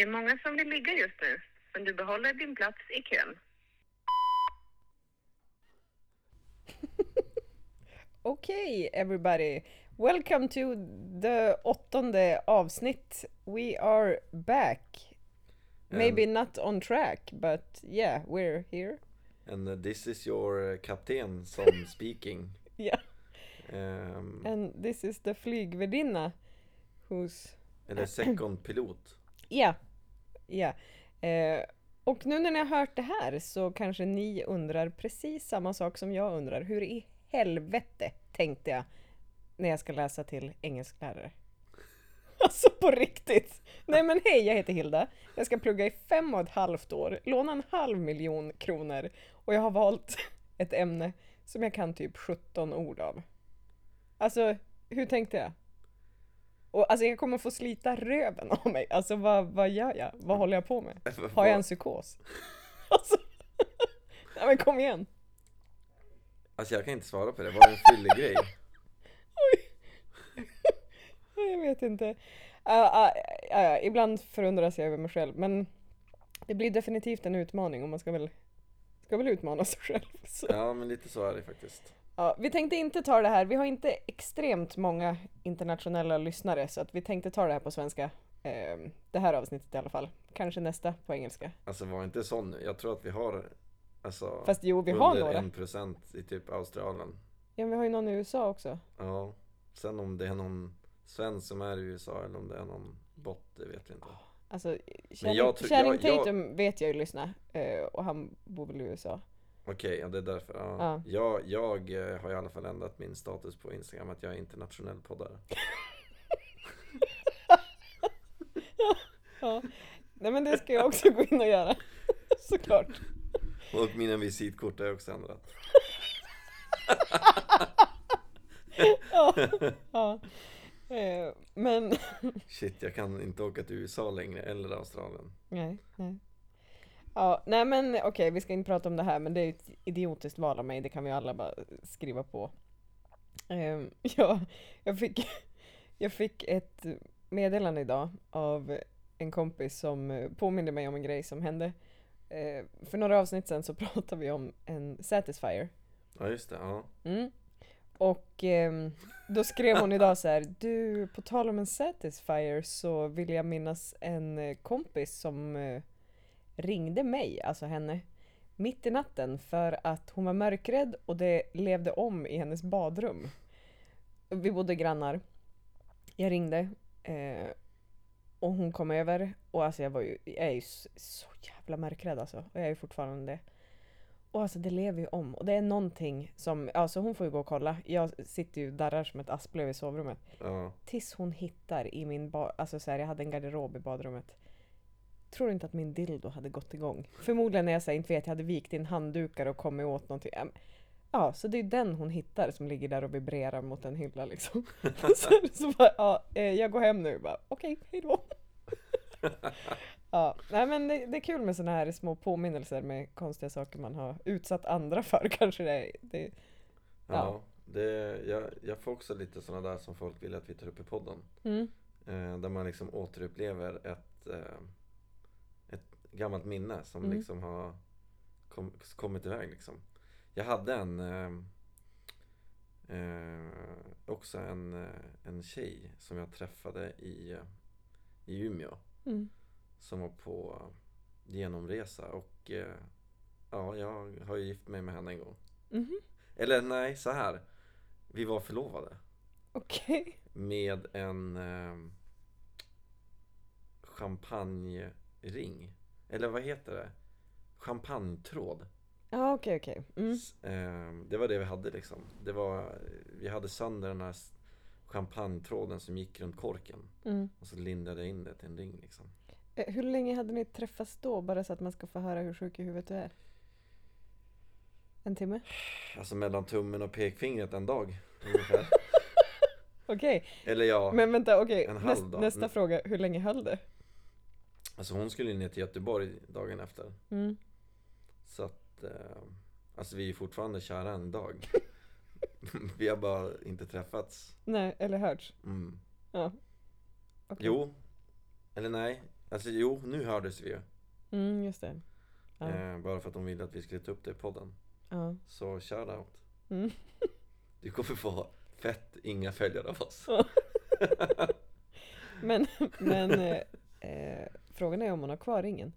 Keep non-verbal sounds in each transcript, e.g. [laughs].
Det är många som vill ligga just nu, men du behåller din plats i kön. [laughs] Okay, everybody. Welcome to the åttonde avsnitt. We are back. Maybe not on track, but yeah, we're here. And this is your uh, kapten som [laughs] speaking. Yeah. Um, And this is the flygvärdinna who's... eller second pilot. [coughs] Ja. Ja. Eh, och nu när ni har hört det här så kanske ni undrar precis samma sak som jag undrar. Hur i helvete tänkte jag när jag ska läsa till engelsklärare? [laughs] Alltså på riktigt! Nej men hej, jag heter Hilda. Jag ska plugga i fem och ett halvt år, låna en halv miljon kronor och jag har valt [laughs] ett ämne som jag kan typ 17 ord av. Alltså, hur tänkte jag? Och alltså jag kommer få slita röven av mig. Alltså vad, vad gör jag? Vad håller jag på med? [laughs] Har jag en psykos? [laughs] Alltså, [laughs] nej men kom igen. Alltså jag kan inte svara på det, var det en fyllig grej? Jag vet inte. Uh, uh, uh, ibland förundras jag över mig själv men det blir definitivt en utmaning och man ska väl, ska väl utmana sig själv. Så. Ja men lite så är det faktiskt. Ja, vi tänkte inte ta det här, vi har inte extremt många internationella lyssnare så att vi tänkte ta det här på svenska. Eh, det här avsnittet i alla fall. Kanske nästa på engelska. Alltså var inte sån nu, jag tror att vi har Alltså Fast jo, vi har under några. en procent i typ Australien. Ja, men vi har ju någon i USA också. Ja. Sen om det är någon svensk som är i USA eller om det är någon bot, det vet vi inte. Alltså, Channing, Channing jag- jag- Tatum vet jag ju lyssna eh, och han bor väl i USA. Okej, ja det är därför. Ja. Ja. Jag, jag eh, har i alla fall ändrat min status på Instagram att jag är internationell poddare. [laughs] Ja. Nej men det ska jag också gå in och göra. [laughs] Såklart. Och mina visitkort har jag också ändrat. [laughs] Ja. ja. Eh, men Shit, jag kan inte åka till USA längre eller Australien. Nej, nej. Ja, nej men okej, vi ska inte prata om det här, men det är ett idiotiskt val av mig, det kan vi alla bara skriva på. Ehm, [laughs] ja, jag fick, [laughs] jag fick ett meddelande idag av en kompis som påminde mig om en grej som hände. Eh, för några avsnitt sen så [laughs] pratade vi om en Satisfyer. Ja just det, ja. Mm. Och ehm, då skrev hon idag så här, du på tal om en Satisfyer så vill jag minnas en kompis som eh, ringde mig, alltså henne, mitt i natten för att hon var mörkrädd och det levde om i hennes badrum. Vi bodde grannar. Jag ringde eh, och hon kom över och alltså jag var ju, jag är ju så, jävla mörkrädd alltså. Och jag är ju fortfarande det. Och alltså det lever ju om. Och det är någonting som, alltså hon får ju gå och kolla. Jag sitter ju darrar som ett asplöv i sovrummet. ja. Tills hon hittar i min ba- alltså så här, jag hade en garderob i badrummet. Tror inte att min dildo hade gått igång. Förmodligen när jag säger inte vet, jag hade vikt in handdukar och kommit åt någonting. Ja, så det är den hon hittar som ligger där och vibrerar mot en hylla liksom. [laughs] [laughs] så, så bara, ja, eh, jag går hem nu. Bara, Okej, hejdå. [laughs] ja, nej men det, det är kul med såna här små påminnelser med konstiga saker man har utsatt andra för kanske det. Det, ja. Ja. Det, jag, jag får också lite sådana där som folk vill att vi tar upp i podden. mm, Eh, där man liksom återupplever ett, eh, gammalt minne som Mm. liksom har kom, kommit iväg liksom. Jag hade en eh, eh, också en, eh, en tjej som jag träffade i, i Umeå. mm. Som var på genomresa och eh, ja, jag har ju gift mig med henne en gång. Mhm. Eller nej, så här. Vi var förlovade Okej. med en eh, champagnering. Eller vad heter det? Champagnetråd. Ja, okej, okej. Mm. S- Eh, det var det vi hade liksom. Det var, vi hade sönder den här s- champagnetråden som gick runt korken. Mm. Och så lindade jag in det till en ring liksom. Eh, Hur länge hade ni träffats då? Bara så att man ska få höra hur sjuk i huvudet du är. En timme? Alltså mellan tummen och pekfingret en dag [laughs] ungefär. Okej, Eller ja, men vänta, okej. en halv Näst, dag. nästa Mm. fråga, hur länge höll det? Alltså hon skulle ner till Göteborg dagen efter. Mm. Så att, eh, alltså vi är fortfarande kära en dag. [laughs] vi har bara inte träffats. Nej, eller hörts? Mm. Ja. Okej. Jo, eller nej. Alltså jo, nu hördes vi ju. Mm, just det. Ja. Eh, bara för att de ville att vi skulle ta upp det i podden. Ja. Så shoutout. Mm. [laughs] Du kommer få fett inga följare av oss. [laughs] Men, men eh, eh, frågan är om hon har kvar ringen.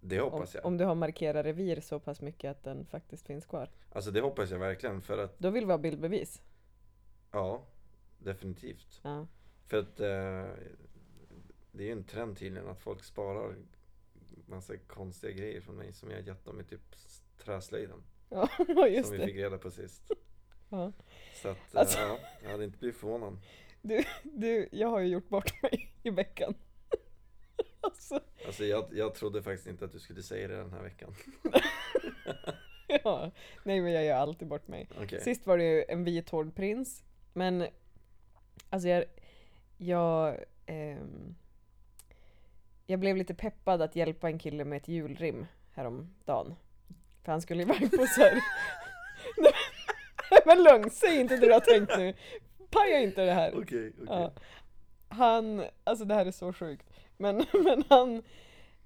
Det Om, hoppas jag. om du har markerat revir så pass mycket att den faktiskt finns kvar. Alltså det hoppas jag verkligen för att, Då vill vi ha bildbevis. ja, definitivt. Ja. För att eh, det är ju en trend tydligen att folk sparar massa konstiga grejer från mig som jag gett dem i typ träslöjden. Ja, [laughs] just som vi fick reda på sist. Ja. Så att, Alltså- ja, jag hade inte blivit förvånad. Du, du, jag har ju gjort bort mig i veckan. Alltså, Alltså jag, jag trodde faktiskt inte att du skulle säga det den här veckan. [laughs] ja. Nej men jag gör alltid bort mig. Okej. Sist var det ju en vit hård prins. Men alltså jag, jag, ehm, jag blev lite peppad att hjälpa en kille med ett julrim häromdagen. För han skulle iväg på så här. Nej, [laughs] men lugn, säg inte det du har tänkt nu. Paja inte det här. Okej, okej. Ja. Han, alltså det här är så sjukt. Men, [laughs] men han,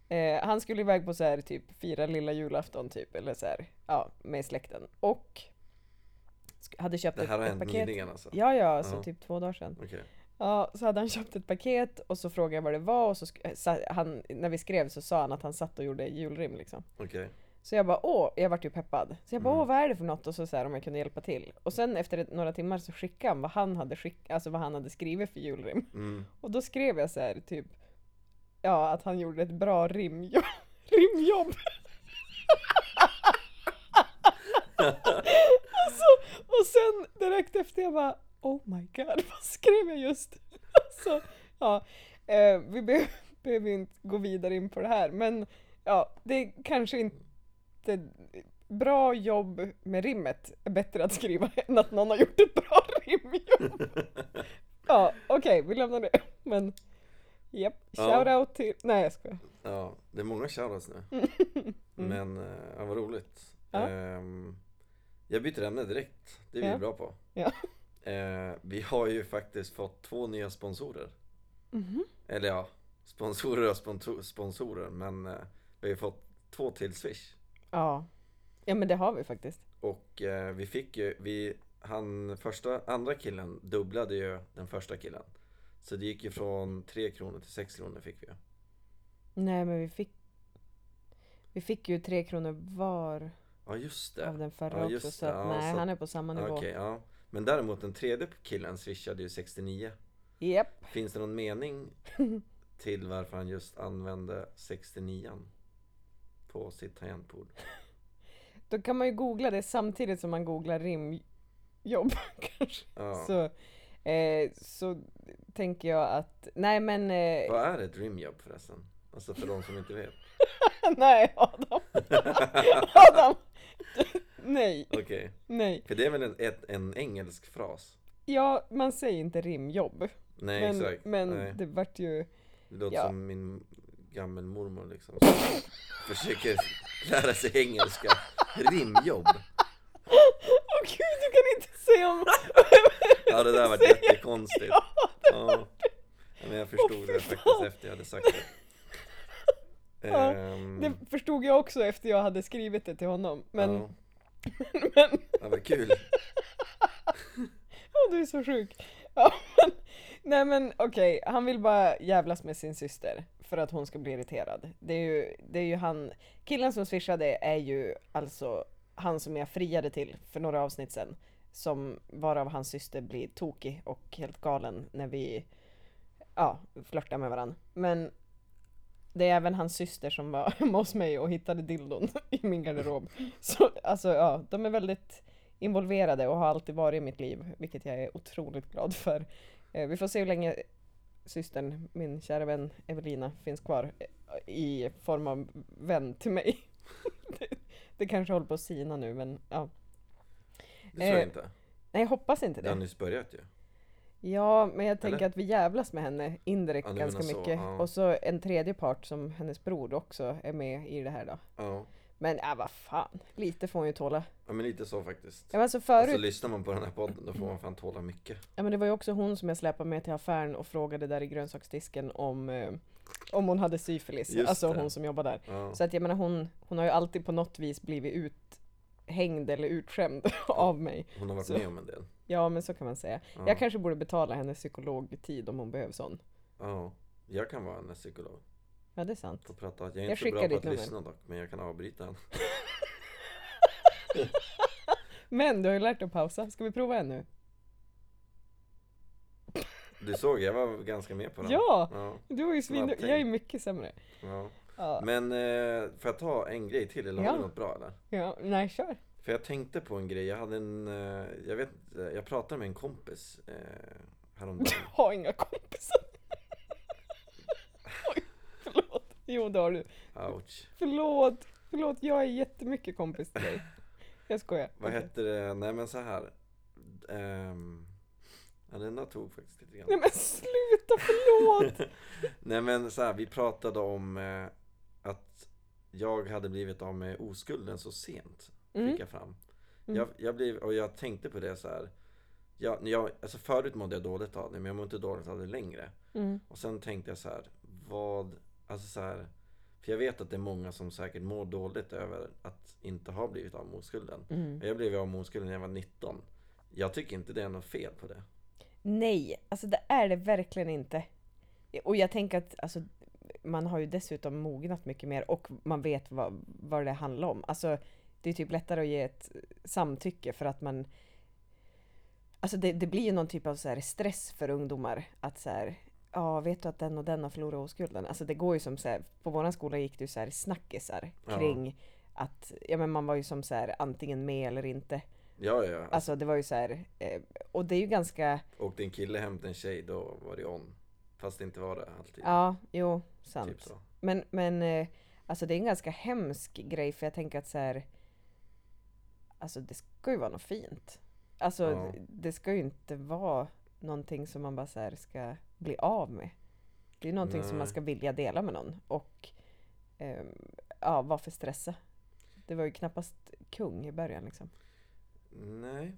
eh, han skulle iväg på så här typ fira lilla julafton typ, eller så här, ja, med släkten. Och hade köpt Det här har ett, ett hänt paket. nyligen alltså? Ja, ja, alltså Ja. typ två dagar sedan. Okej. Ja, så hade han köpt ett paket och så frågade jag vad det var och så sk- eh, han, när vi skrev så sa han att han satt och gjorde julrim liksom. Okej. Så jag bara åh, jag vart ju peppad. Så jag bara Mm. åh vad är det för något? Och så, så här, om jag kunde hjälpa till. Och sen efter ett, några timmar så skickade han vad han hade, skick, alltså vad han hade skrivit för julrim. Mm. Och då skrev jag så här typ Ja, att han gjorde ett bra [laughs] rimjobb. rimjobb. [laughs] alltså, och sen direkt efter jag bara Oh my god, [laughs] vad skrev jag just? alltså, ja, eh, vi be- behöver inte gå vidare in på det här men ja, det är kanske inte bra jobb med rimmet är bättre att skriva än att någon har gjort ett bra rimjobb. Ja, okej, vi lämnar det. Men, japp, Ja. shoutout till... Nej, jag skojar. Ja, det är många shoutouts nu. [laughs] Men, eh, ja, vad roligt. Ja. Ehm, jag byter ämne direkt. Det är vi Ja. bra på. Ja. [laughs] Eh, vi har ju faktiskt fått två nya sponsorer. Mhm. Eller ja, sponsorer och sponsorer. Men eh, vi har ju fått två till Swish. Ja. Ja, men det har vi faktiskt. Och eh, vi fick ju, vi, han första, andra killen dubblade ju den första killen. Så det gick ju från 3 kronor till 6 kronor fick vi ju. Nej, men vi fick... Vi fick ju tre kronor var Ja just det. av den förra Ja, också, just så det. att Ja, nej, så- han är på samma nivå. Okej, ja. Men däremot den tredje killen swishade ju 69. Japp. Finns det någon mening [laughs] till varför han just använde 69 på sitt tangentbord? Då kan man ju googla det samtidigt som man googlar rimjobb [laughs] kanske. Ja. Så, eh, så tänker jag att, nej men, eh, Vad är ett rimjobb förresten? Alltså för de som inte vet. [laughs] nej Adam. [laughs] Adam. nej, Okej. nej. För det är väl en, ett, en engelsk fras? Ja, man säger inte rimjobb. Nej men exakt. men Nej. det vart ju, Det låter ja. som min gammelmormor liksom. Som [laughs] försöker lära sig engelska. Rimjobb. Åh gud du kan inte säga om... Ja det där var jättekonstigt. Ja, Ja. Men jag förstod fy det faktiskt fan. efter jag hade sagt det. [laughs] Ja, Ehm, det förstod jag också efter jag hade skrivit det till honom. Men, ja. [laughs] men, Ja, vad kul. [laughs] åh du är så sjuk. Ja, men, nej men okej, han vill bara jävlas med sin syster för att hon ska bli irriterad. Det är ju, det är ju han, killen som swishade är ju alltså han som jag friade till för några avsnitt sedan. Som varav hans syster blir tokig och helt galen när vi ja, flörtar med varandra. Men det är även hans syster som var [laughs] hemma hos mig och hittade dildon [laughs] i min garderob. Så alltså ja, de är väldigt involverade och har alltid varit i mitt liv, vilket jag är otroligt glad för. Eh, vi får se hur länge systern, min kära vän Evelina, finns kvar eh, i form av vän till mig det, kanske håller på att sina nu, men ja. Det tror jag Eh, inte. Nej, jag hoppas inte Det har det. nyss börjat ju. Ja, men jag tänker Eller? att vi jävlas med henne indirekt Ja, ganska menar så, mycket. ja. Och så en tredje part som hennes bror också är med i det här då. Ja. Men äh, vad fan, lite får hon ju tåla. ja, men lite så faktiskt. Ja, men alltså förut, Alltså lyssnar man på den här podden då får man fan tåla mycket. ja, men det var ju också hon som jag släpade med till affären och frågade där i grönsaksdisken om, eh, Om hon hade syfilis, Just alltså det. hon som jobbar där. Ja. Så att jag menar hon, hon har ju alltid på något vis blivit uthängd eller utskämd [laughs] av mig. Hon har varit Så- med om en del. Ja men så kan man säga. Ja. Jag kanske borde betala henne psykologtid om hon behöver sån. Ja. Jag kan vara en psykolog. Ja det är sant. Få prata. Jag är Jag inte bra på att nummer. lyssna dock, men jag kan avbryta en. [laughs] Men du har ju lärt dig att pausa, ska vi prova en nu? Du såg, jag var ganska med på den. Ja! Ja. Du var ju svin... Jag är mycket sämre. ja. Ja. Men eh, får jag ta en grej till eller har du något bra eller? ja. Nej, kör. För jag tänkte på en grej, jag hade en, eh, jag vet inte, jag pratade med en kompis eh, häromdagen. Jag har inga kompisar. [laughs] Oj, förlåt. Jo, det har du. Ouch. Förlåt. Förlåt, jag är jättemycket kompis till dig. Jag skojar. Vad Okej. hette det, nej men så här. Ehm, ja den där tog faktiskt lite grann. Nej men sluta, förlåt! [laughs] Nej men så här, vi pratade om eh, att jag hade blivit av med oskulden så sent. Mm. Fick jag fram. Mm. Jag, jag blev, och jag tänkte på det så här. Jag, jag, alltså förut mådde jag dåligt av det, men jag mår inte dåligt av det längre. Mm. Och sen tänkte jag så här, vad, alltså så här, för jag vet att det är många som säkert mår dåligt över att inte ha blivit av med oskulden. Mm. Jag blev av med oskulden när jag var 19. Jag tycker inte det är något fel på det. Nej, alltså det är det verkligen inte. Och jag tänker att alltså, man har ju dessutom mognat mycket mer och man vet vad, vad det handlar om. Alltså, det är typ lättare att ge ett samtycke för att man... Alltså det, det blir ju någon typ av så här stress för ungdomar att så här, ja vet du att den och den har förlorat oskulden? Alltså det går ju som så här, på våran skola gick det ju så här snackisar Ja. kring att, ja men man var ju som så här antingen med eller inte. Ja, ja. Alltså, Alltså det var ju så här, eh, och det är ju ganska, åkte en kille hem till en tjej, då var det on. Fast det inte var det alltid. ja, jo, sant. Typ så. Men, men eh, alltså det är en ganska hemsk grej för jag tänker att så här, alltså det ska ju vara något fint. Alltså Ja. det ska ju inte vara någonting som man bara så här ska bli av med. Det är någonting som man Nej. ska vilja dela med någon och ehm, ja, varför stressa? Det var ju knappast kung i början liksom. Nej.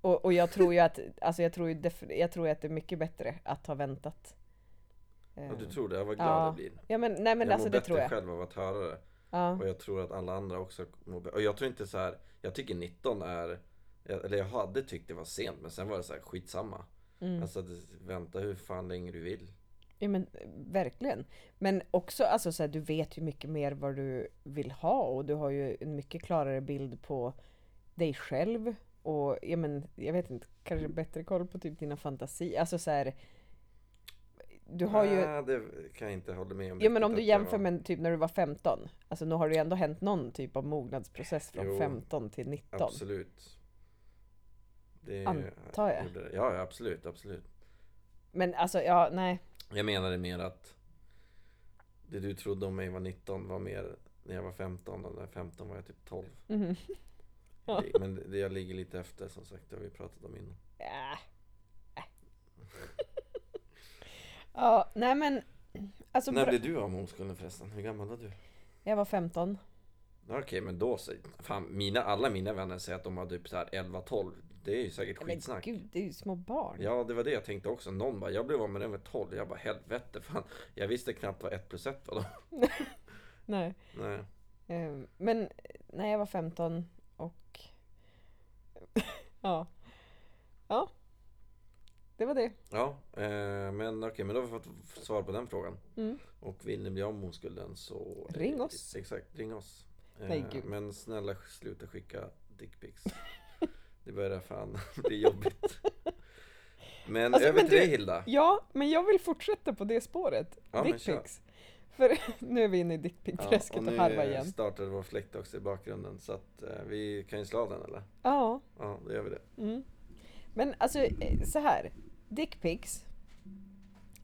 Och, och jag tror ju att, alltså jag tror ju jag tror att det är mycket bättre att ha väntat. Ja, du Ehm, tror det? Jag var glad ja. jag blir. Ja men nej men jag alltså mår det bättre tror jag. själv av att höra det. Ja. Och jag tror att alla andra också mår bättre. Och jag tror inte så här. Jag tycker 19 är eller jag hade tyckt det var sent men sen var det så här skitsamma. Mm. Alltså vänta hur fan länge du vill. Ja men eh, verkligen. Men också alltså så här, du vet ju mycket mer vad du vill ha och du har ju en mycket klarare bild på dig själv och ja men jag vet inte, kanske bättre koll på typ dina fantasier. Alltså så här, du har ju, det kan jag inte hålla med om. ja men om du jämför var- med typ när du var 15. Alltså nu har det ju ändå hänt någon typ av mognadsprocess från Jo, 15 till 19. Absolut. Det Antar jag. det. Ja, absolut, absolut. Men alltså ja, nej. Jag menade mer att det du trodde om mig var 19 var mer när jag var 15 och när 15 var jag typ 12. Mhm. Ja. Men det, jag ligger lite efter som sagt, det har vi pratat om innan. Ja. [laughs] Ja, nej men. Alltså, När blev du av med oskulden förresten? Hur gammal var du? jag var 15. Ja, Okej, men då så. Fan, mina, alla mina vänner säger att de har typ så här 11-12. Det är ju säkert Men skitsnack. gud, det är ju små barn. Ja, det var det jag tänkte också. Någon bara, jag blev av med den vid 12. Jag bara, helvete fan. Jag visste knappt vad 1 plus 1 var då. [laughs] Nej. Nej. eh, Men när jag var 15 och... [laughs] ja. Ja. Det var det. Ja, eh, men okej, men då har vi fått svar på den frågan. Mm. Och vill ni bli av med oskulden så... Ring oss. Exakt, ring oss. Eh, Nej, gud. men snälla sluta skicka dickpics. Det börjar fan [laughs] bli jobbigt. [laughs] Men Alltså, över men till dig du- Hilda. Ja, men jag vill fortsätta på det spåret. Ja. Dickpics. [laughs] För nu är vi inne i dickpic-träsket och och nu harvar eh, igen. startar vår fläkt också i bakgrunden. Så att eh, vi kan ju slå den eller? Ja. Ja, då gör vi det. Mm. Men alltså eh, så här. Dickpics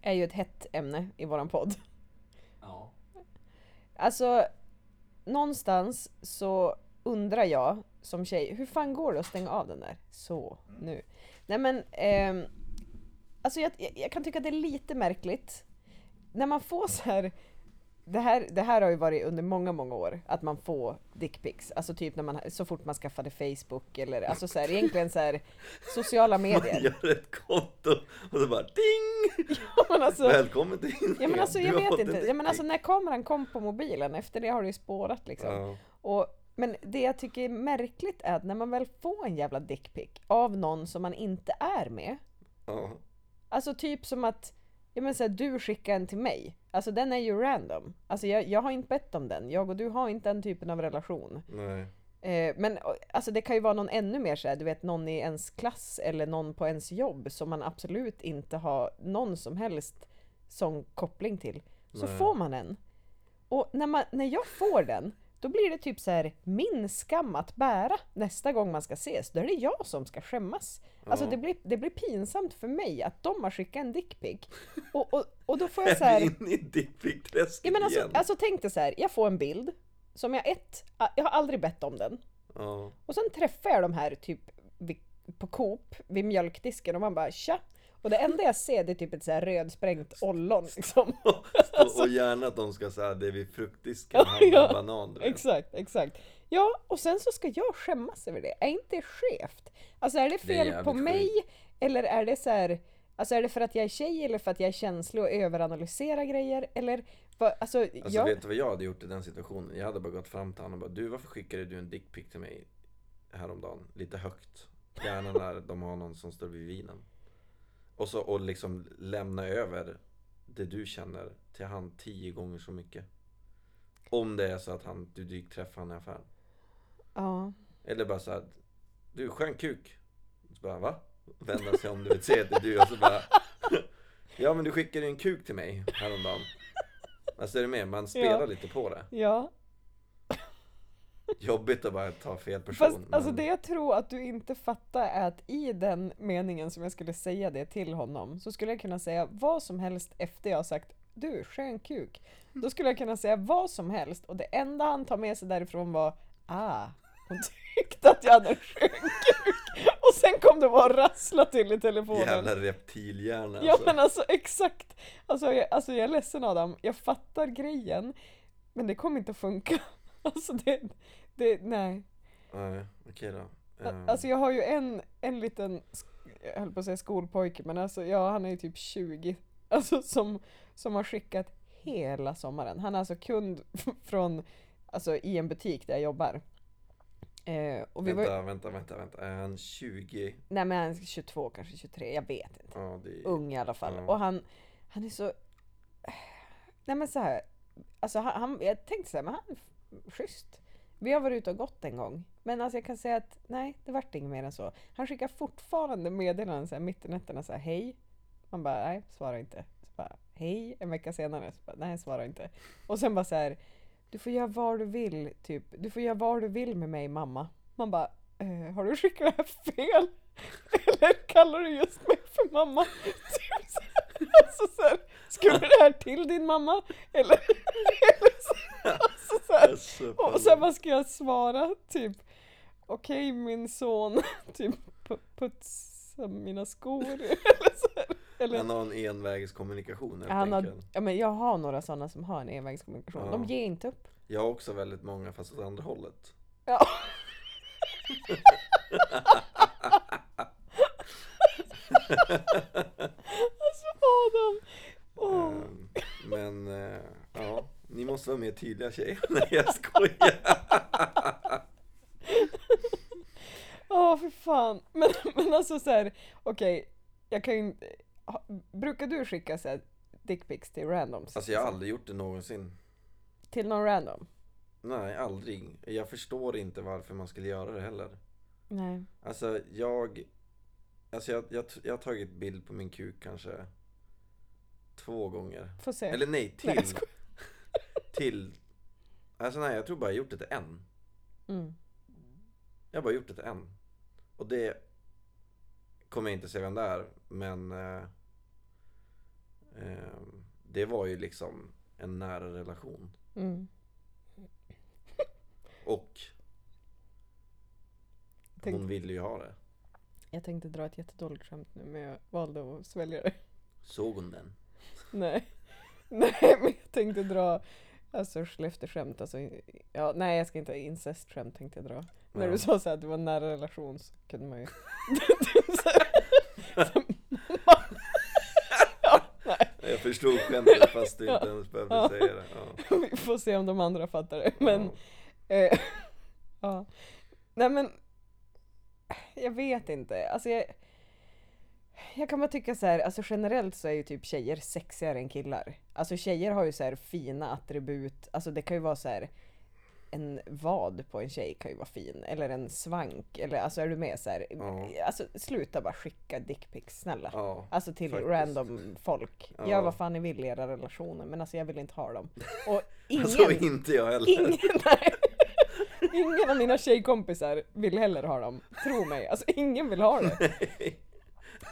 är ju ett hett ämne i våran podd. Ja. Alltså, någonstans så undrar jag som tjej, hur fan går det att stänga av den där? Så, nu. Nej men, ehm, alltså jag, jag, jag kan tycka att det är lite märkligt. När man får så här det här, det här har ju varit under många, många år att man får dickpics. Alltså typ när man, så fort man skaffade Facebook eller alltså så här, egentligen så här sociala Man medier. gör ett konto och så bara ding! [laughs] Ja, men alltså, Välkommen till ja, men alltså jag vet inte. Ja, men alltså när kameran kom på mobilen, efter det har det ju spårat liksom. Ja. Och, men det jag tycker är märkligt är att när man väl får en jävla dickpic av någon som man inte är med. Ja. Alltså typ som att, ja men så här, du skickar en till mig. Alltså den är ju random. Alltså jag, jag har inte bett om den. Jag och du har inte den typen av relation. Nej. Eh, men alltså det kan ju vara någon ännu mer så här, du vet någon i ens klass eller någon på ens jobb som man absolut inte har någon som helst sån koppling till. Så Nej. får man en. Och när, man, när jag får den, då blir det typ så här min skam att bära nästa gång man ska ses. Då är det jag som ska skämmas. Alltså Ja. det blir, det blir pinsamt för mig att de har skickat en dickpic. [laughs] Och, och, och då får jag så Är här... inne i dickpic-träsket Ja, men alltså, igen? alltså tänk dig så här, jag får en bild som jag ett, jag har aldrig bett om den. Ja. Och sen träffar jag de här typ på Coop vid mjölkdisken och man bara tja. Och det enda jag ser det är typ ett så här rödsprängt ollon liksom. [laughs] och, och gärna att de ska säga det är vid fruktdisken, Ja, handla ja. banan du vet. Exakt, exakt. Ja, och sen så ska jag skämmas över det. Är inte det skevt? Alltså är det Det är fel jävligt på mig? Eller är det så här, alltså är det för att jag är tjej eller för att jag är känslig och överanalyserar grejer? Eller vad, alltså, Alltså jag... vet du vad jag hade gjort i den situationen? Jag hade bara gått fram till honom och bara Du varför skickade du en dickpic till mig häromdagen? Lite högt Gärna när de har någon som står vid vinen Och så och liksom lämna över det du känner till han tio gånger så mycket Om det är så att han, du gick träffa honom i affären Ja. Eller bara så här, Du skön kuk Så bara va? Vända sig om du vet se att det är du och så bara [laughs] Ja men du skickade en kuk till mig häromdagen Alltså är du med? Man spelar Ja. lite på det Ja, Jobbigt att bara ta fel person. Fast alltså men- det jag tror att du inte fattar är att i den meningen som jag skulle säga det till honom så skulle jag kunna säga vad som helst efter jag har sagt du, skön kuk. Då skulle jag kunna säga vad som helst och det enda han tar med sig därifrån var ah, hon [laughs] tyckte att jag hade en skön kuk. Och sen kom det bara att rassla till i telefonen. Jävla reptilhjärna Ja alltså. men alltså exakt! Alltså jag, alltså jag är ledsen Adam, jag fattar grejen men det kommer inte att funka. [laughs] Alltså det, det nej. Nej, okej då. Ehm, Alltså jag har ju en, en liten, jag höll på att säga skolpojke, men alltså ja, han är ju typ 20. [laughs] Alltså som, som har skickat hela sommaren. Han är alltså kund [laughs] från, alltså i en butik där jag jobbar. Eh, och vi var, vänta, vänta, vänta, vänta. Är han 20? nej men han är 22, kanske 23, jag vet inte. Ja, det. Ung i alla fall. Ja. Och han, han är så, [sighs] nej men så här, alltså han, han jag tänkte så här, men han är schysst. Vi har varit ute och gått en gång. Men alltså jag kan säga att nej, det vart inget mer än så. Han skickar fortfarande meddelanden så här, mitt i nätterna så här, hej. Man bara, nej, svara inte. Så bara, hej, en vecka senare. Så bara, nej, svara inte. Och sen bara så här, du får göra vad du vill, typ. Du får göra vad du vill med mig, mamma. Man bara, eh, har du skickat det [laughs] här fel? Eller kallar du just mig för mamma? [laughs] Typ så här, alltså så här, skulle det här till din mamma? Eller, [laughs] eller så, alltså så här, Alltså, och sen vad ska jag svara? Typ Okej min son, [laughs] typ pu- putsa mina skor [laughs] eller så här. Eller, Han har en envägskommunikation helt han har, enkelt. ja, men jag har några sådana som har en envägskommunikation. Ja. De ger inte upp. Jag har också väldigt många fast åt andra hållet. Ja. [laughs] alltså Adam! Ehm, Men, eh, ja. Ni måste vara mer tydliga tjejer. [laughs] Nej jag skojar. [laughs] Ja, för fan. Men, men alltså så här, okej, jag kan ju ha- Brukar du skicka så här dickpics till randoms? Alltså jag har aldrig gjort det någonsin. Till någon random? Nej, aldrig. Jag förstår inte varför man skulle göra det heller. Nej. Alltså jag Alltså jag, jag, jag har tagit bild på min kuk kanske Två gånger Får se. Eller nej, till Nej, jag skojar. Till Alltså nej, jag tror bara jag gjort det till en Mm. Jag har bara gjort det till en Och det Kommer jag inte säga vem det är Men eh, eh, Det var ju liksom En nära relation Mm. [laughs] Och Tänk- Hon ville ju ha det Jag tänkte dra ett jättedåligt skämt nu men jag valde att svälja det. Såg hon den? Nej. [laughs] Nej men jag tänkte dra Alltså Skellefteå-skämt, alltså, ja, nej jag ska inte incest-skämt tänkte jag dra. När Ja. du sa så här att det var en nära relation så kunde man ju... [laughs] ja, nej. Jag förstod skämtet fast du inte ens behövde Ja. säga det. Ja. [laughs] Vi får se om de andra fattar det. Men, Ja. eh, [laughs] ja. Nej men, jag vet inte. Alltså jag, jag kan bara tycka så här, alltså generellt så är ju typ tjejer sexigare än killar. Alltså tjejer har ju så här fina attribut, alltså det kan ju vara så här en vad på en tjej kan ju vara fin, eller en svank, eller alltså är du med så här? Ja. Alltså sluta bara skicka dickpics, snälla. Ja, Alltså till faktiskt. random folk. Ja. Gör vad fan ni vill i era relationer, men alltså jag vill inte ha dem. [laughs] Och ingen, Alltså inte jag heller. ingen, [laughs] nej, ingen av mina tjejkompisar vill heller ha dem. Tro mig, alltså ingen vill ha det.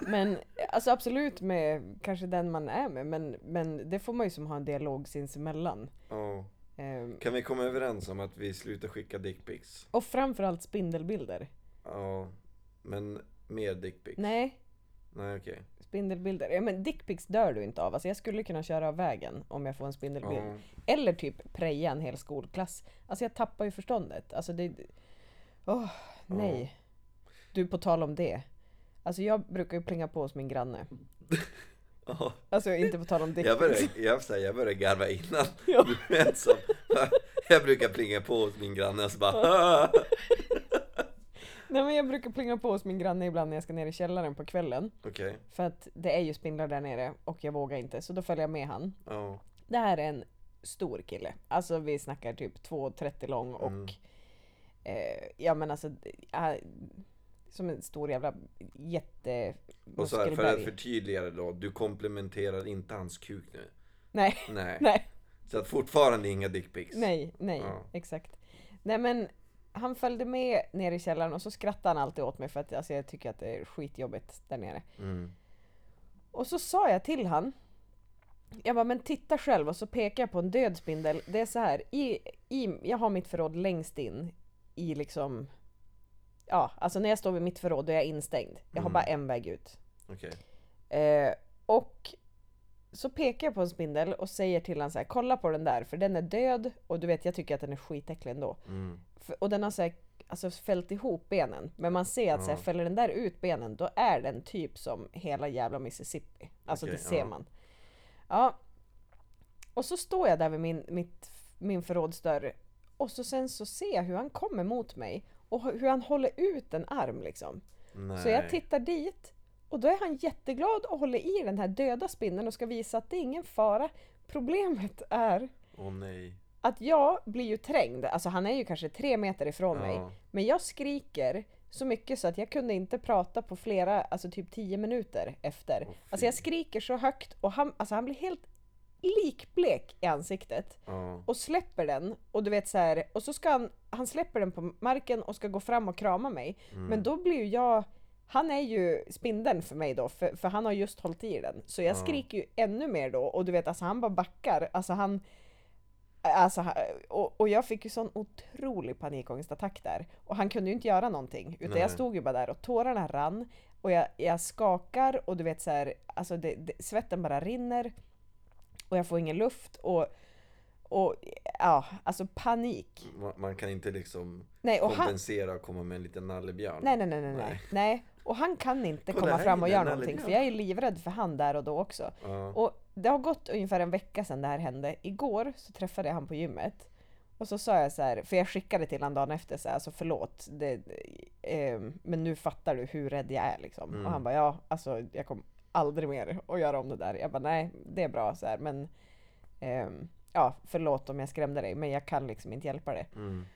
Men alltså absolut med kanske den man är med, men, men det får man ju som ha en dialog sinsemellan. Ja. Ehm, Kan vi komma överens om att vi slutar skicka dickpics? och framförallt spindelbilder. Ja, men mer dickpics? Nej, Nej okej. spindelbilder. Ja, men dickpics dör du inte av. Alltså jag skulle kunna köra av vägen om jag får en spindelbild. Ja. Eller typ preja en hel skolklass. Alltså jag tappar ju förståndet. Alltså det... Åh, nej. Du, på tal om det. Alltså jag brukar ju plinga på hos min granne. [laughs] Ja. Alltså inte på tal om Jag dickpics. började, jag, här, jag började garva innan. [laughs] Ja. Du [laughs] jag brukar plinga på hos min granne och så bara Nej men jag brukar plinga på hos min granne ibland när jag ska ner i källaren på kvällen. Okej, För att det är ju spindlar där nere och jag vågar inte. Så då följer jag med han. ja. Det här är en stor kille. Alltså vi snackar typ 2,30 lång och Mm. eh, ja men alltså äh, som en stor jävla jätte Och så här, för att förtydliga det då, du komplementerar inte hans kuk nu. Nej, Nej. [laughs] nej, Så att fortfarande inga dickpics. nej, nej, Ja. exakt. Nej men han följde med ner i källaren och så skrattade han alltid åt mig för att alltså, jag tycker att det är skitjobbigt där nere. Mm. Och så sa jag till han jag bara, men titta själv och så pekar jag på en död spindel. Det är så här, i, i, jag har mitt förråd längst in i liksom Ja, alltså när jag står vid mitt förråd då är jag instängd. Jag har Mm. bara en väg ut. Okej. Eh, och så pekar jag på en spindel och säger till honom så här, kolla på den där för den är död och du vet jag tycker att den är skitäcklig ändå. Mm. För, och den har så här, alltså fällt ihop benen. Men man ser att så här, Ja. fäller den där ut benen då är den typ som hela jävla Mississippi. Alltså Okej, det ser ja. man. Ja. Och så står jag där vid min, mitt, min förrådsdörr och så sen så ser jag hur han kommer mot mig och hur han håller ut en arm liksom. Nej. Så jag tittar dit och då är han jätteglad och håller i den här döda spindeln och ska visa att det är ingen fara. Problemet är nej. att jag blir ju trängd, alltså han är ju kanske tre meter ifrån mig, Ja. men jag skriker så mycket så att jag kunde inte prata på flera, alltså typ tio minuter efter. Åh, alltså jag skriker så högt och han, alltså han blir helt likblek i ansiktet Ja. och släpper den och du vet så här, och så ska han, han släpper den på marken och ska gå fram och krama mig. Mm. Men då blir ju jag, han är ju spindeln för mig då, för, för han har just hållit i den. Så jag Ja. skriker ju ännu mer då och du vet alltså han bara backar, alltså han Alltså, och, och jag fick ju sån otrolig panikångestattack där. Och han kunde ju inte göra någonting. Utan Nej. jag stod ju bara där och tårarna rann. Och jag, jag skakar och du vet så här, alltså det, det, svetten bara rinner. Och jag får ingen luft och, och ja, alltså panik. Man, man kan inte liksom Nej, och han, kompensera och komma med en liten nallebjörn. nej, nej, nej, nej, nej, Nej. Och han kan inte Kolla, komma fram och göra någonting för jag är livrädd för han där och då också. Ja. Och det har gått ungefär en vecka sedan det här hände. Igår så träffade jag han på gymmet. Och så sa jag så här, för jag skickade till honom dagen efter så här, alltså förlåt, det, eh, men nu fattar du hur rädd jag är liksom. Mm. Och han bara ja, alltså jag kommer aldrig mer att göra om det där. Jag bara nej, det är bra så här, men ehm, ja, förlåt om jag skrämde dig, men jag kan liksom inte hjälpa det. Mm.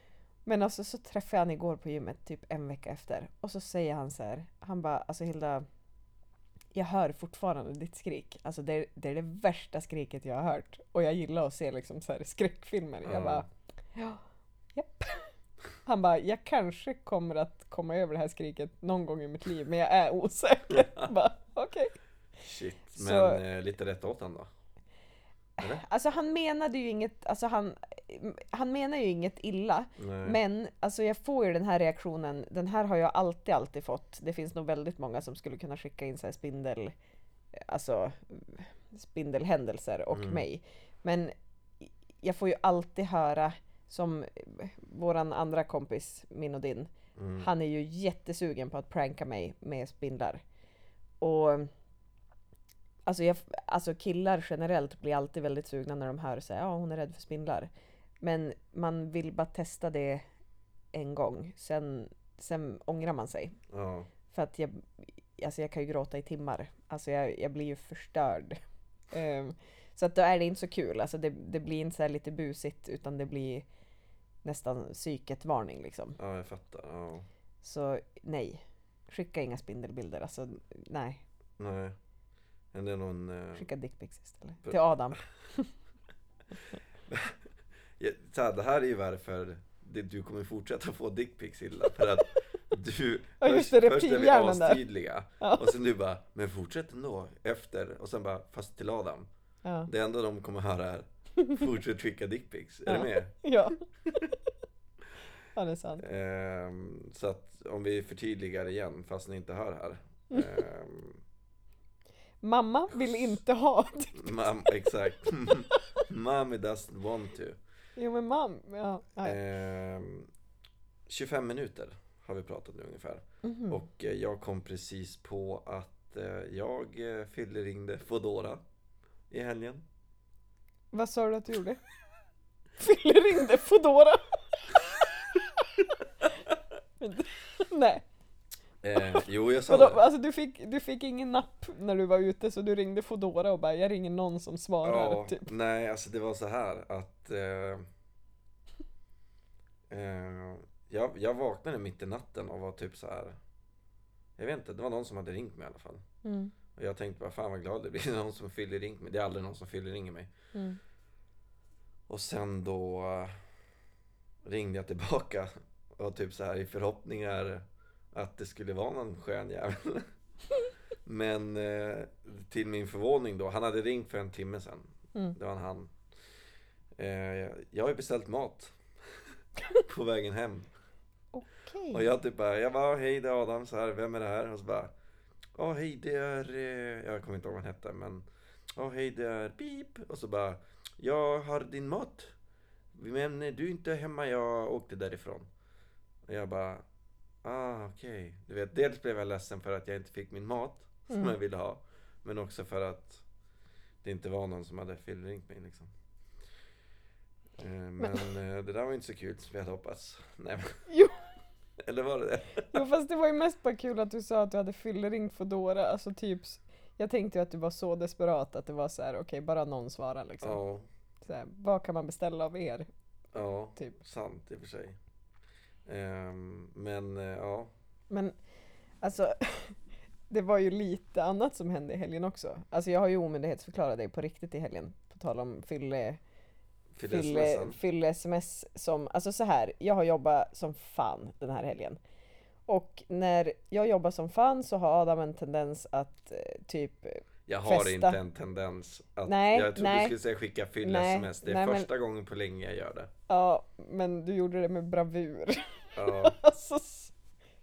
Men alltså så träffade jag han igår på gymmet, typ en vecka efter. Och så säger han så här, han bara alltså Hilda, jag hör fortfarande ditt skrik. Alltså det är, det är det värsta skriket jag har hört. Och jag gillar att se liksom så här skräckfilmer. Ja. Jag bara, ja, japp. Han bara, jag kanske kommer att komma över det här skriket någon gång i mitt liv, men jag är osäker. [laughs] Bara. Shit, men Så- eh, lite rätt åt han då? Eller? Alltså han menade ju inget, alltså han, han menar ju inget illa. Nej. Men alltså jag får ju den här reaktionen, den här har jag alltid, alltid fått. Det finns nog väldigt många som skulle kunna skicka in så här spindel, alltså spindelhändelser och Mm. mig. Men jag får ju alltid höra som våran andra kompis, min och din, Mm. han är ju jättesugen på att pranka mig med spindlar. Och alltså, jag, alltså killar generellt blir alltid väldigt sugna när de hör säga ja hon är rädd för spindlar. Men man vill bara testa det en gång, sen, sen ångrar man sig. Ja. För att jag, alltså jag kan ju gråta i timmar. Alltså jag, jag blir ju förstörd. [laughs] Ehm, så att då är det inte så kul. Alltså det, det blir inte så lite busigt utan det blir nästan psyket-varning liksom. ja, jag fattar. Ja. Så nej. Skicka inga spindelbilder. Alltså nej. Nej. Är någon... Eh, Skicka dickpics istället. Till Adam. [laughs] så här, det här är ju varför det, du kommer fortsätta få dickpics Hilda. För att du... [laughs] Ja, just det, först är vi astydliga. Ja. Och sen du bara, men fortsätt ändå efter. Och sen bara, fast till Adam. Ja. Det enda de kommer höra är, fortsätt skicka dickpics. Är Ja. du med? [laughs] Ja. ja, det är sant. Ehm, så att om vi förtydligar igen, fast ni inte hör här. Ehm, Mamma vill inte ha mam, exakt. [laughs] Mommy doesn't want to. Jo men mam, ja. ja. Ehm, 25 minuter har vi pratat nu ungefär. Mhm. Och eh, jag kom precis på att eh, jag eh, fyllringde Foodora i helgen. Vad sa du att du gjorde? [laughs] Fylleringde Foodora? [laughs] Nej. Eh, jo, jag sa Vadå, det. alltså du fick, du fick ingen napp när du var ute så du ringde Foodora och bara jag ringer någon som svarar Ja, typ. nej, alltså det var så här att eh, eh, jag, jag vaknade mitt i natten och var typ så här. Jag vet inte, det var någon som hade ringt mig i alla fall. Mm. Och jag tänkte bara, fan vad glad det blir [laughs] någon som fyller ringt mig. Det är aldrig någon som fyller ringer mig. Mm. Och sen då eh, ringde jag tillbaka och typ så här i förhoppningar att det skulle vara någon skön jävel. [laughs] Men eh, till min förvåning då, han hade ringt för en timme sedan. Mm. Det var han. Eh, jag har ju beställt mat [laughs] på vägen hem. Okej. Och jag typ bara, jag bara, hej det är Adam, så här, vem är det här? Och så bara, ja hej det är, eh, jag kommer inte ihåg vad han hette men, ja hej det är pip. Och så bara, jag har din mat. Men du är inte hemma, jag åkte därifrån. Och jag bara, ah okej. Du vet, dels blev jag ledsen för att jag inte fick min mat som Mm. jag ville ha. Men också för att det inte var någon som hade fyllringt mig liksom. Eh, Men eh, det där var inte så kul som jag hade hoppats. Nej, men, [laughs] Jo. [laughs] eller var det det? Jo fast det var ju mest bara kul att du sa att du hade fylleringt Foodora, alltså typ Jag tänkte ju att du var så desperat att det var så här: okej bara någon svarar liksom. Ja, Så här, vad kan man beställa av er? ja, Typ. sant i och för sig. Ehm, men eh, ja, Men alltså [laughs] Det var ju lite annat som hände i helgen också. Alltså jag har ju omyndighetsförklarat dig på riktigt i helgen. På tal om fylle fylle, fyllesmässan. fylle sms som, alltså så här, jag har jobbat som fan den här helgen. Och när jag jobbar som fan så har Adam en tendens att eh, typ Jag har festa. inte en tendens att, Nej, jag trodde nej. du skulle säga skicka Nej, fylle-sms. Det är nej, men- första gången på länge jag gör det. Ja, men du gjorde det med bravur. Ja, [laughs] alltså,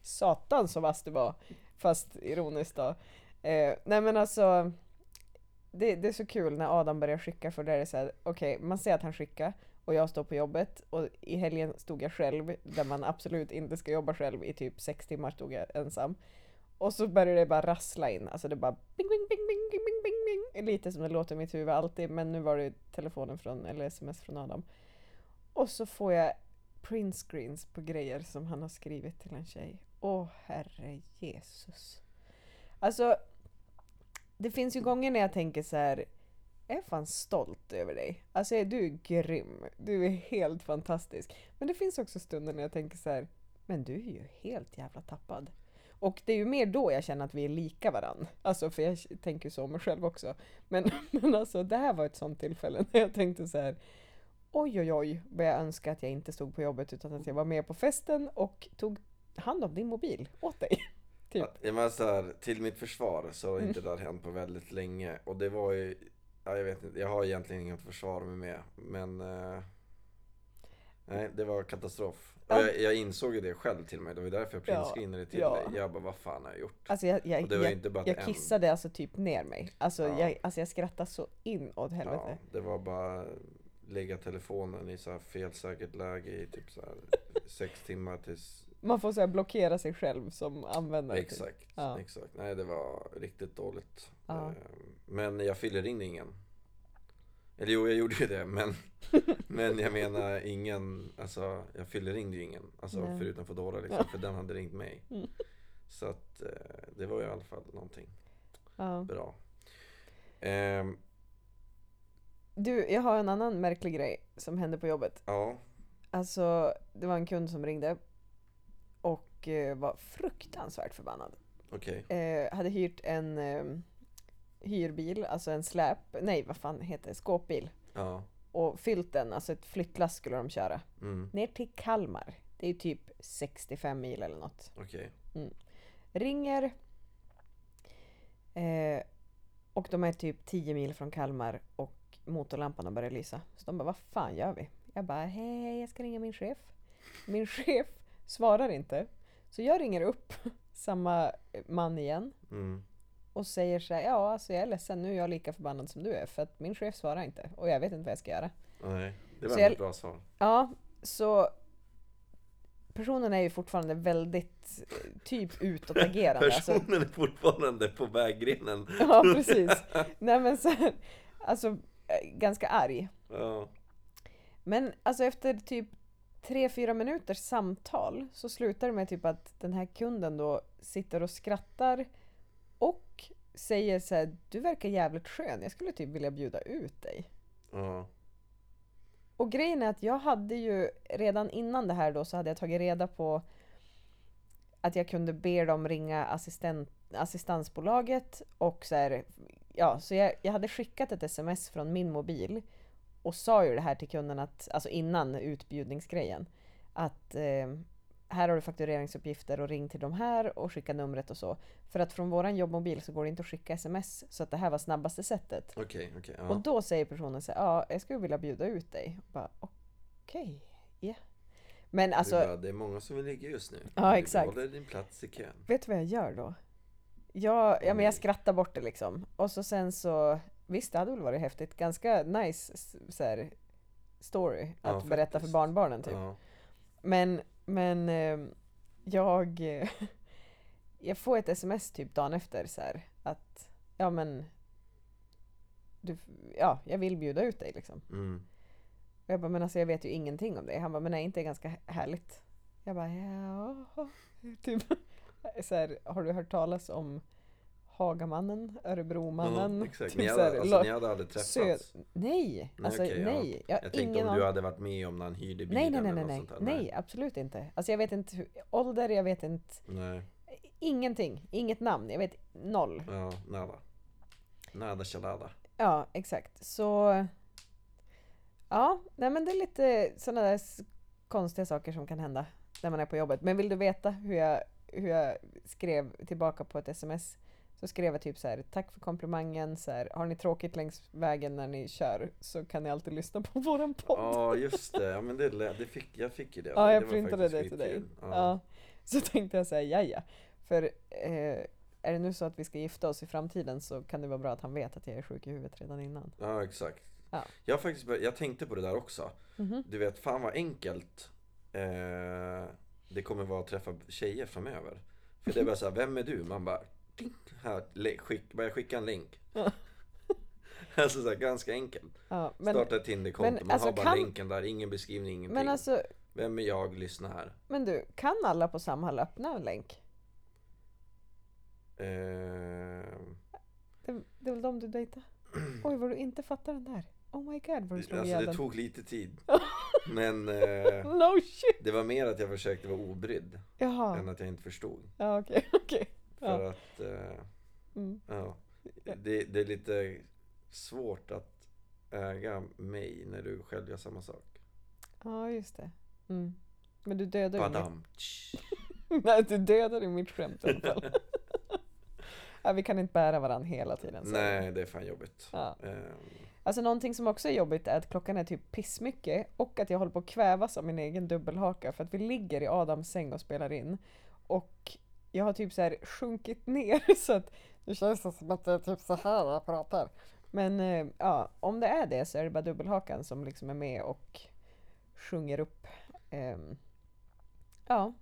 satan så vass du var. Fast ironiskt då. Eh, nej men alltså, det, det är så kul när Adam börjar skicka för där är det så här, okej, man ser att han skickar och jag står på jobbet och i helgen stod jag själv där man absolut inte ska jobba själv i typ sex timmar stod jag ensam. Och så börjar det bara rassla in, alltså det bara bing, bing, bing, bing, bing, bing, bing. Lite som det låter i mitt huvud alltid, men nu var det telefonen från, eller sms från Adam. Och så får jag printscreens på grejer som han har skrivit till en tjej. Åh oh, herre Jesus. Alltså, det finns ju gånger när jag tänker så här, jag är fan stolt över dig. Alltså du är grym, du är helt fantastisk. Men det finns också stunder när jag tänker så här, men du är ju helt jävla tappad. Och det är ju mer då jag känner att vi är lika varann. Alltså för jag tänker så om mig själv också. Men, [laughs] men alltså det här var ett sånt tillfälle när jag tänkte så här. Oj oj oj vad jag önskar att jag inte stod på jobbet utan att jag var med på festen och tog hand om din mobil åt dig. [laughs] Typ. Ja, men så här, till mitt försvar så har inte det här hänt på väldigt länge. Och det var ju, ja, jag vet inte, jag har egentligen inget att försvara mig med. Men eh, nej, det var katastrof. Ja. jag, jag insåg ju det själv till mig. Det var därför jag Ja, printscreenade till ja. dig. Jag bara, vad fan har jag gjort? Alltså jag, jag, Och det var jag, inte bara jag en. kissade alltså typ ner mig. Alltså, Ja. jag, alltså jag skrattade så in åt Ja, helvete. det var bara lägga telefonen i så här felsäkert läge i typ så [laughs] sex timmar tills Man får så blockera sig själv som användare. typ. Exakt, Ja. exakt. Nej det var riktigt dåligt. Ja. Eh, Men jag fillerringde ingen. Eller jo, jag gjorde ju det, men, [laughs] men jag menar ingen, alltså jag fillerringde ju ingen. Alltså Nej. förutom Foodora liksom, för den hade ringt mig. Mm. Så att eh, det var ju i alla fall någonting Ja. bra. Ehm, Du, jag har en annan märklig grej som hände på jobbet. ja, Alltså, det var en kund som ringde och eh, var fruktansvärt förbannad. okej. Eh, hade hyrt en eh, hyrbil, alltså en släp, nej vad fan heter det, skåpbil. Ja. Och fyllt den, alltså ett flyttlass skulle de köra. Mm, Ner till Kalmar. Det är typ 65 mil eller något. okej. Ringer. Eh, och de är typ 10 mil från Kalmar och motorlamporna börjar lysa. Så de bara, vad fan gör vi? Jag bara, hej, hej, jag ska ringa min chef. Min [laughs] chef svarar inte. Så jag ringer upp [laughs] samma man igen Mm, och säger så här, ja alltså jag är ledsen, nu är jag lika förbannad som du är för att min chef svarar inte och jag vet inte vad jag ska göra. nej, det var ett bra svar. Ja, så personen är ju fortfarande väldigt eh, typ utåtagerande. [laughs] Alltså, Personen är fortfarande på vägrenen. [laughs] ja, precis. Nej men så alltså eh, ganska arg. Ja, Men alltså efter typ tre fyra minuters samtal så slutar det med typ att den här kunden då sitter och skrattar säger så här, du verkar jävligt skön, jag skulle typ vilja bjuda ut dig. ja, Och grejen är att jag hade ju redan innan det här då så hade jag tagit reda på att jag kunde be dem ringa assistent, assistansbolaget och så här, ja, så jag, jag hade skickat ett sms från min mobil och sa ju det här till kunden att, alltså innan utbjudningsgrejen, att eh, här har du faktureringsuppgifter och ring till de här och skicka numret och så. För att från våran jobbmobil så går det inte att skicka sms så att det här var snabbaste sättet. okej. Och ja. då säger personen så här, ja, jag skulle vilja bjuda ut dig. Och bara, okej, ja. Men alltså, det, är bara, det är många som vill ligga just nu. Ja, Du exakt. behåller din plats i kön. vet du vad jag gör då? Jag, ja, men jag skrattar bort det liksom. Och så sen så, visst det hade väl varit häftigt. Ganska nice så här, story Ja, att berätta för barnbarnen typ. Ja, Men, men ehm, jag, [laughs] jag får ett sms typ dagen efter så här att, ja men, du, ja, jag vill bjuda ut dig liksom. mm. Och jag bara, men alltså jag vet ju ingenting om det. Han bara, men är inte det ganska härligt? Jag bara, ja, [laughs] typ. Så här, har du hört talas om Hagamannen, Örebromannen? Ja, exakt. Typ Ni hade, här, alltså, ni hade aldrig träffats? Sö- nej, alltså ja. nej. Jag Jag tänkte om du hade varit med om när han hyrde bilen Nej, nej, nej, eller nej, något nej. sånt nej, absolut inte. Alltså jag vet inte hur, ålder, jag vet inte, Nej. ingenting, inget namn, jag vet noll. Ja, nada. Nada chalada. Ja, exakt. Så, ja, nej men det är lite sådana där konstiga saker som kan hända när man är på jobbet. Men vill du veta hur jag, hur jag skrev tillbaka på ett sms? Så skrev jag typ så här, tack för komplimangen, så här, har ni tråkigt längs vägen när ni kör så kan ni alltid lyssna på våran podd. Ja, just det. Ja, men det, det fick, jag fick ju det. Ja, jag var printade det till dig. Ja. Ja. Så tänkte jag säga, ja För eh, är det nu så att vi ska gifta oss i framtiden så kan det vara bra att han vet att jag är sjuk i huvudet redan innan. ja, exakt. Ja. Jag, faktiskt, jag tänkte på det där också. Mhm. Du vet, fan vad enkelt eh, det kommer vara att träffa tjejer framöver. För det är bara såhär, vem är du? Man bara, ding, här, skick, börja skicka en länk. Ja. [laughs] alltså så här, ganska enkelt. Ja, men, Starta ett Tinderkonto, man alltså, har bara kan- länken där, ingen beskrivning, ingenting. men alltså, Vem är jag? Lyssna här. men du, kan alla på Samhall öppna en länk? Eh, Det, det är väl de du dejtar? [clears throat] Oj, vad du inte fattar den där. Oh my god, vad du slog alltså det tog lite tid. [laughs] Men eh, No shit! det var mer att jag försökte vara obrydd Jaha, än att jag inte förstod. ja okej, [laughs] okej. För Ja. att, eh, Mm. ja. Det, det är lite svårt att äga mig när du själv gör samma sak. Ja, just det. Mm. Men du dödade ju. Badam. [laughs] Nej, du dödade ju mitt skämt i alla fall. [laughs] ja, vi kan inte bära varandra hela tiden. så. Nej, det är fan jobbigt. Ja. Ehm, Alltså någonting som också är jobbigt är att klockan är typ pissmycket och att jag håller på att kvävas av min egen dubbelhaka för att vi ligger i Adams säng och spelar in. Och jag har typ så här sjunkit ner [laughs] så att det känns som att det är typ så här jag pratar. Men eh, ja, om det är det så är det bara dubbelhakan som liksom är med och sjunger upp. ehm, ja,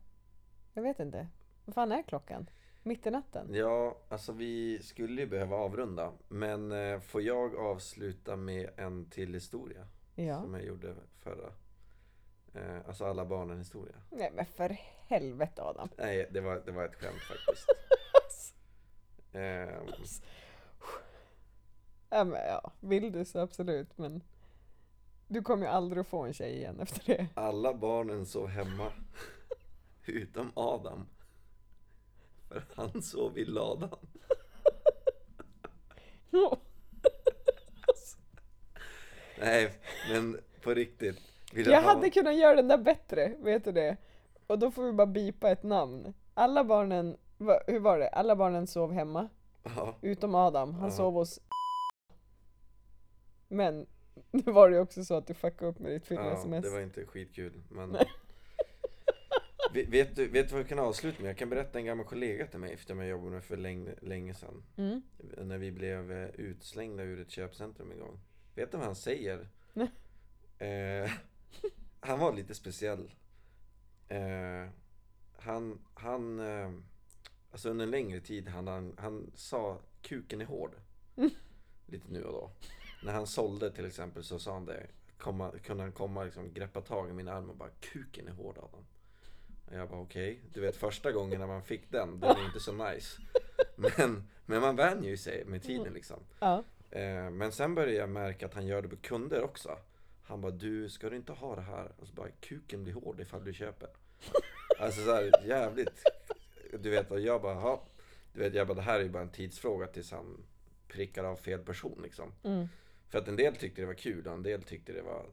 jag vet inte. Vad fan är klockan? Mitt i natten? Ja, alltså vi skulle ju behöva avrunda. Men eh, får jag avsluta med en till historia? Ja. Som jag gjorde förra. Eh, alltså alla barnen historia. Nej men för helvete Adam. Nej, det var, det var ett skämt faktiskt. [laughs] Eh, Ja, men, ja, vill du så absolut men du kommer ju aldrig att få en tjej igen efter det. alla barnen sov hemma. Utom Adam. För han sov i ladan. [laughs] Nej, men på riktigt. Vill Jag ha- hade kunnat göra den där bättre, vet du det? Och då får vi bara bipa ett namn. Alla barnen, va, hur var det? Alla barnen sov hemma, Ja, utom Adam. Han Ja. sov hos Men [laughs] nu var det ju också så att du fuckade upp med ditt fylla ja, det var inte skitkul. Men... [laughs] Ve- Vet du, vet du vad vi kan avsluta med? Jag kan berätta en gammal kollega till mig efter jag jobbade med för länge, länge sedan. Mm. När vi blev eh, utslängda ur ett köpcentrum en gång. Vet du vad han säger? Nej. Eh, han var lite speciell. Eh, han, han, eh, alltså under en längre tid, han, han, han sa kuken är hård. [laughs] Lite nu och då. När han sålde till exempel så sa han det. Komma, kunde han komma och liksom greppa tag i min arm och bara kuken är hård Adam. Och jag bara okej. Du vet första gången när man fick den, den är inte så nice. Men, men man vänjer ju sig med tiden liksom. Ja. Eh, men sen började jag märka att han gör det på kunder också. Han bara, du ska du inte ha det här? Och så bara, kuken blir hård ifall du köper. [laughs] Alltså så här, jävligt. Du vet, och jag bara, ja. Du vet, jag bara, det här är ju bara en tidsfråga tills han prickar av fel person liksom. Mm. För att en del tyckte det var kul och en del tyckte det var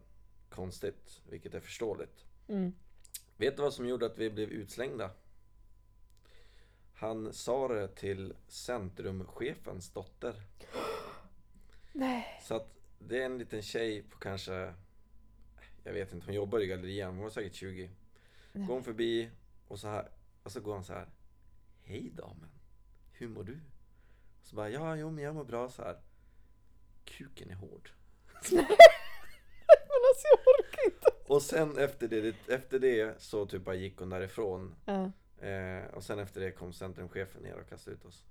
konstigt. Vilket är förståeligt. Mm. Vet du vad som gjorde att vi blev utslängda? Han sa det till centrumchefens dotter. [gasps] Nej. Så att det är en liten tjej på kanske, jag vet inte, hon jobbar i gallerian, hon var säkert 20. Går hon förbi och så här, och så går han så här. Hej damen, hur mår du? Så bara, ja, jo men jag mår bra så här. Kuken är hård. Men alltså jag orkar inte. Och sen efter det, efter det så typ bara gick hon därifrån. Ja. Eh, och sen efter det kom centrumchefen ner och kastade ut oss.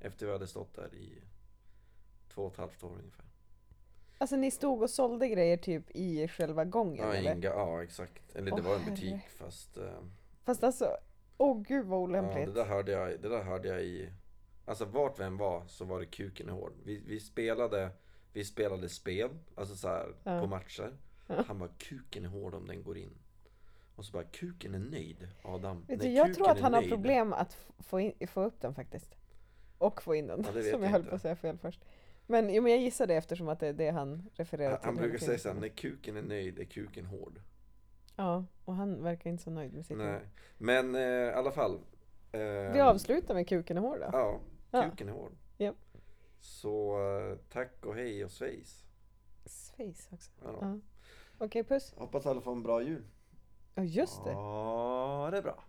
Efter vi hade stått där i två och ett halvt år ungefär. Alltså ni stod och sålde grejer typ i själva gången Ja, eller? Inga, ja exakt. Eller det Åh, var en herre. butik fast... Eh, Fast alltså, åh gud vad ja, olämpligt. det, där hörde jag, det där hörde jag i... Alltså vart vi än var så var det kuken hård. Vi, vi spelade vi spelade spel, alltså så här Ja. på matcher. Ja. Han bara kuken är hård om den går in. Och så bara kuken är nöjd Adam. Vet Nej, du, jag kuken tror att han har nöjd. problem att få, in, få upp den faktiskt. Och få in den, Ja, som jag jag höll inte. på att säga fel först. Men, jo, men jag gissar det eftersom att det är det han refererar Han, till. han brukar säga såhär, när kuken är nöjd är kuken hård. Ja, och han verkar inte så nöjd med sitt Nej. jobb. Men eh, i alla fall. Eh, Vi avslutar med kuken är hård då. Ja, Ja. kuken är hård. Japp. Så eh, tack och hej och svejs. Face också. Ja. Ja. Okej, puss. Hoppas alla får en bra jul. Ja, just det. Ja, det är bra.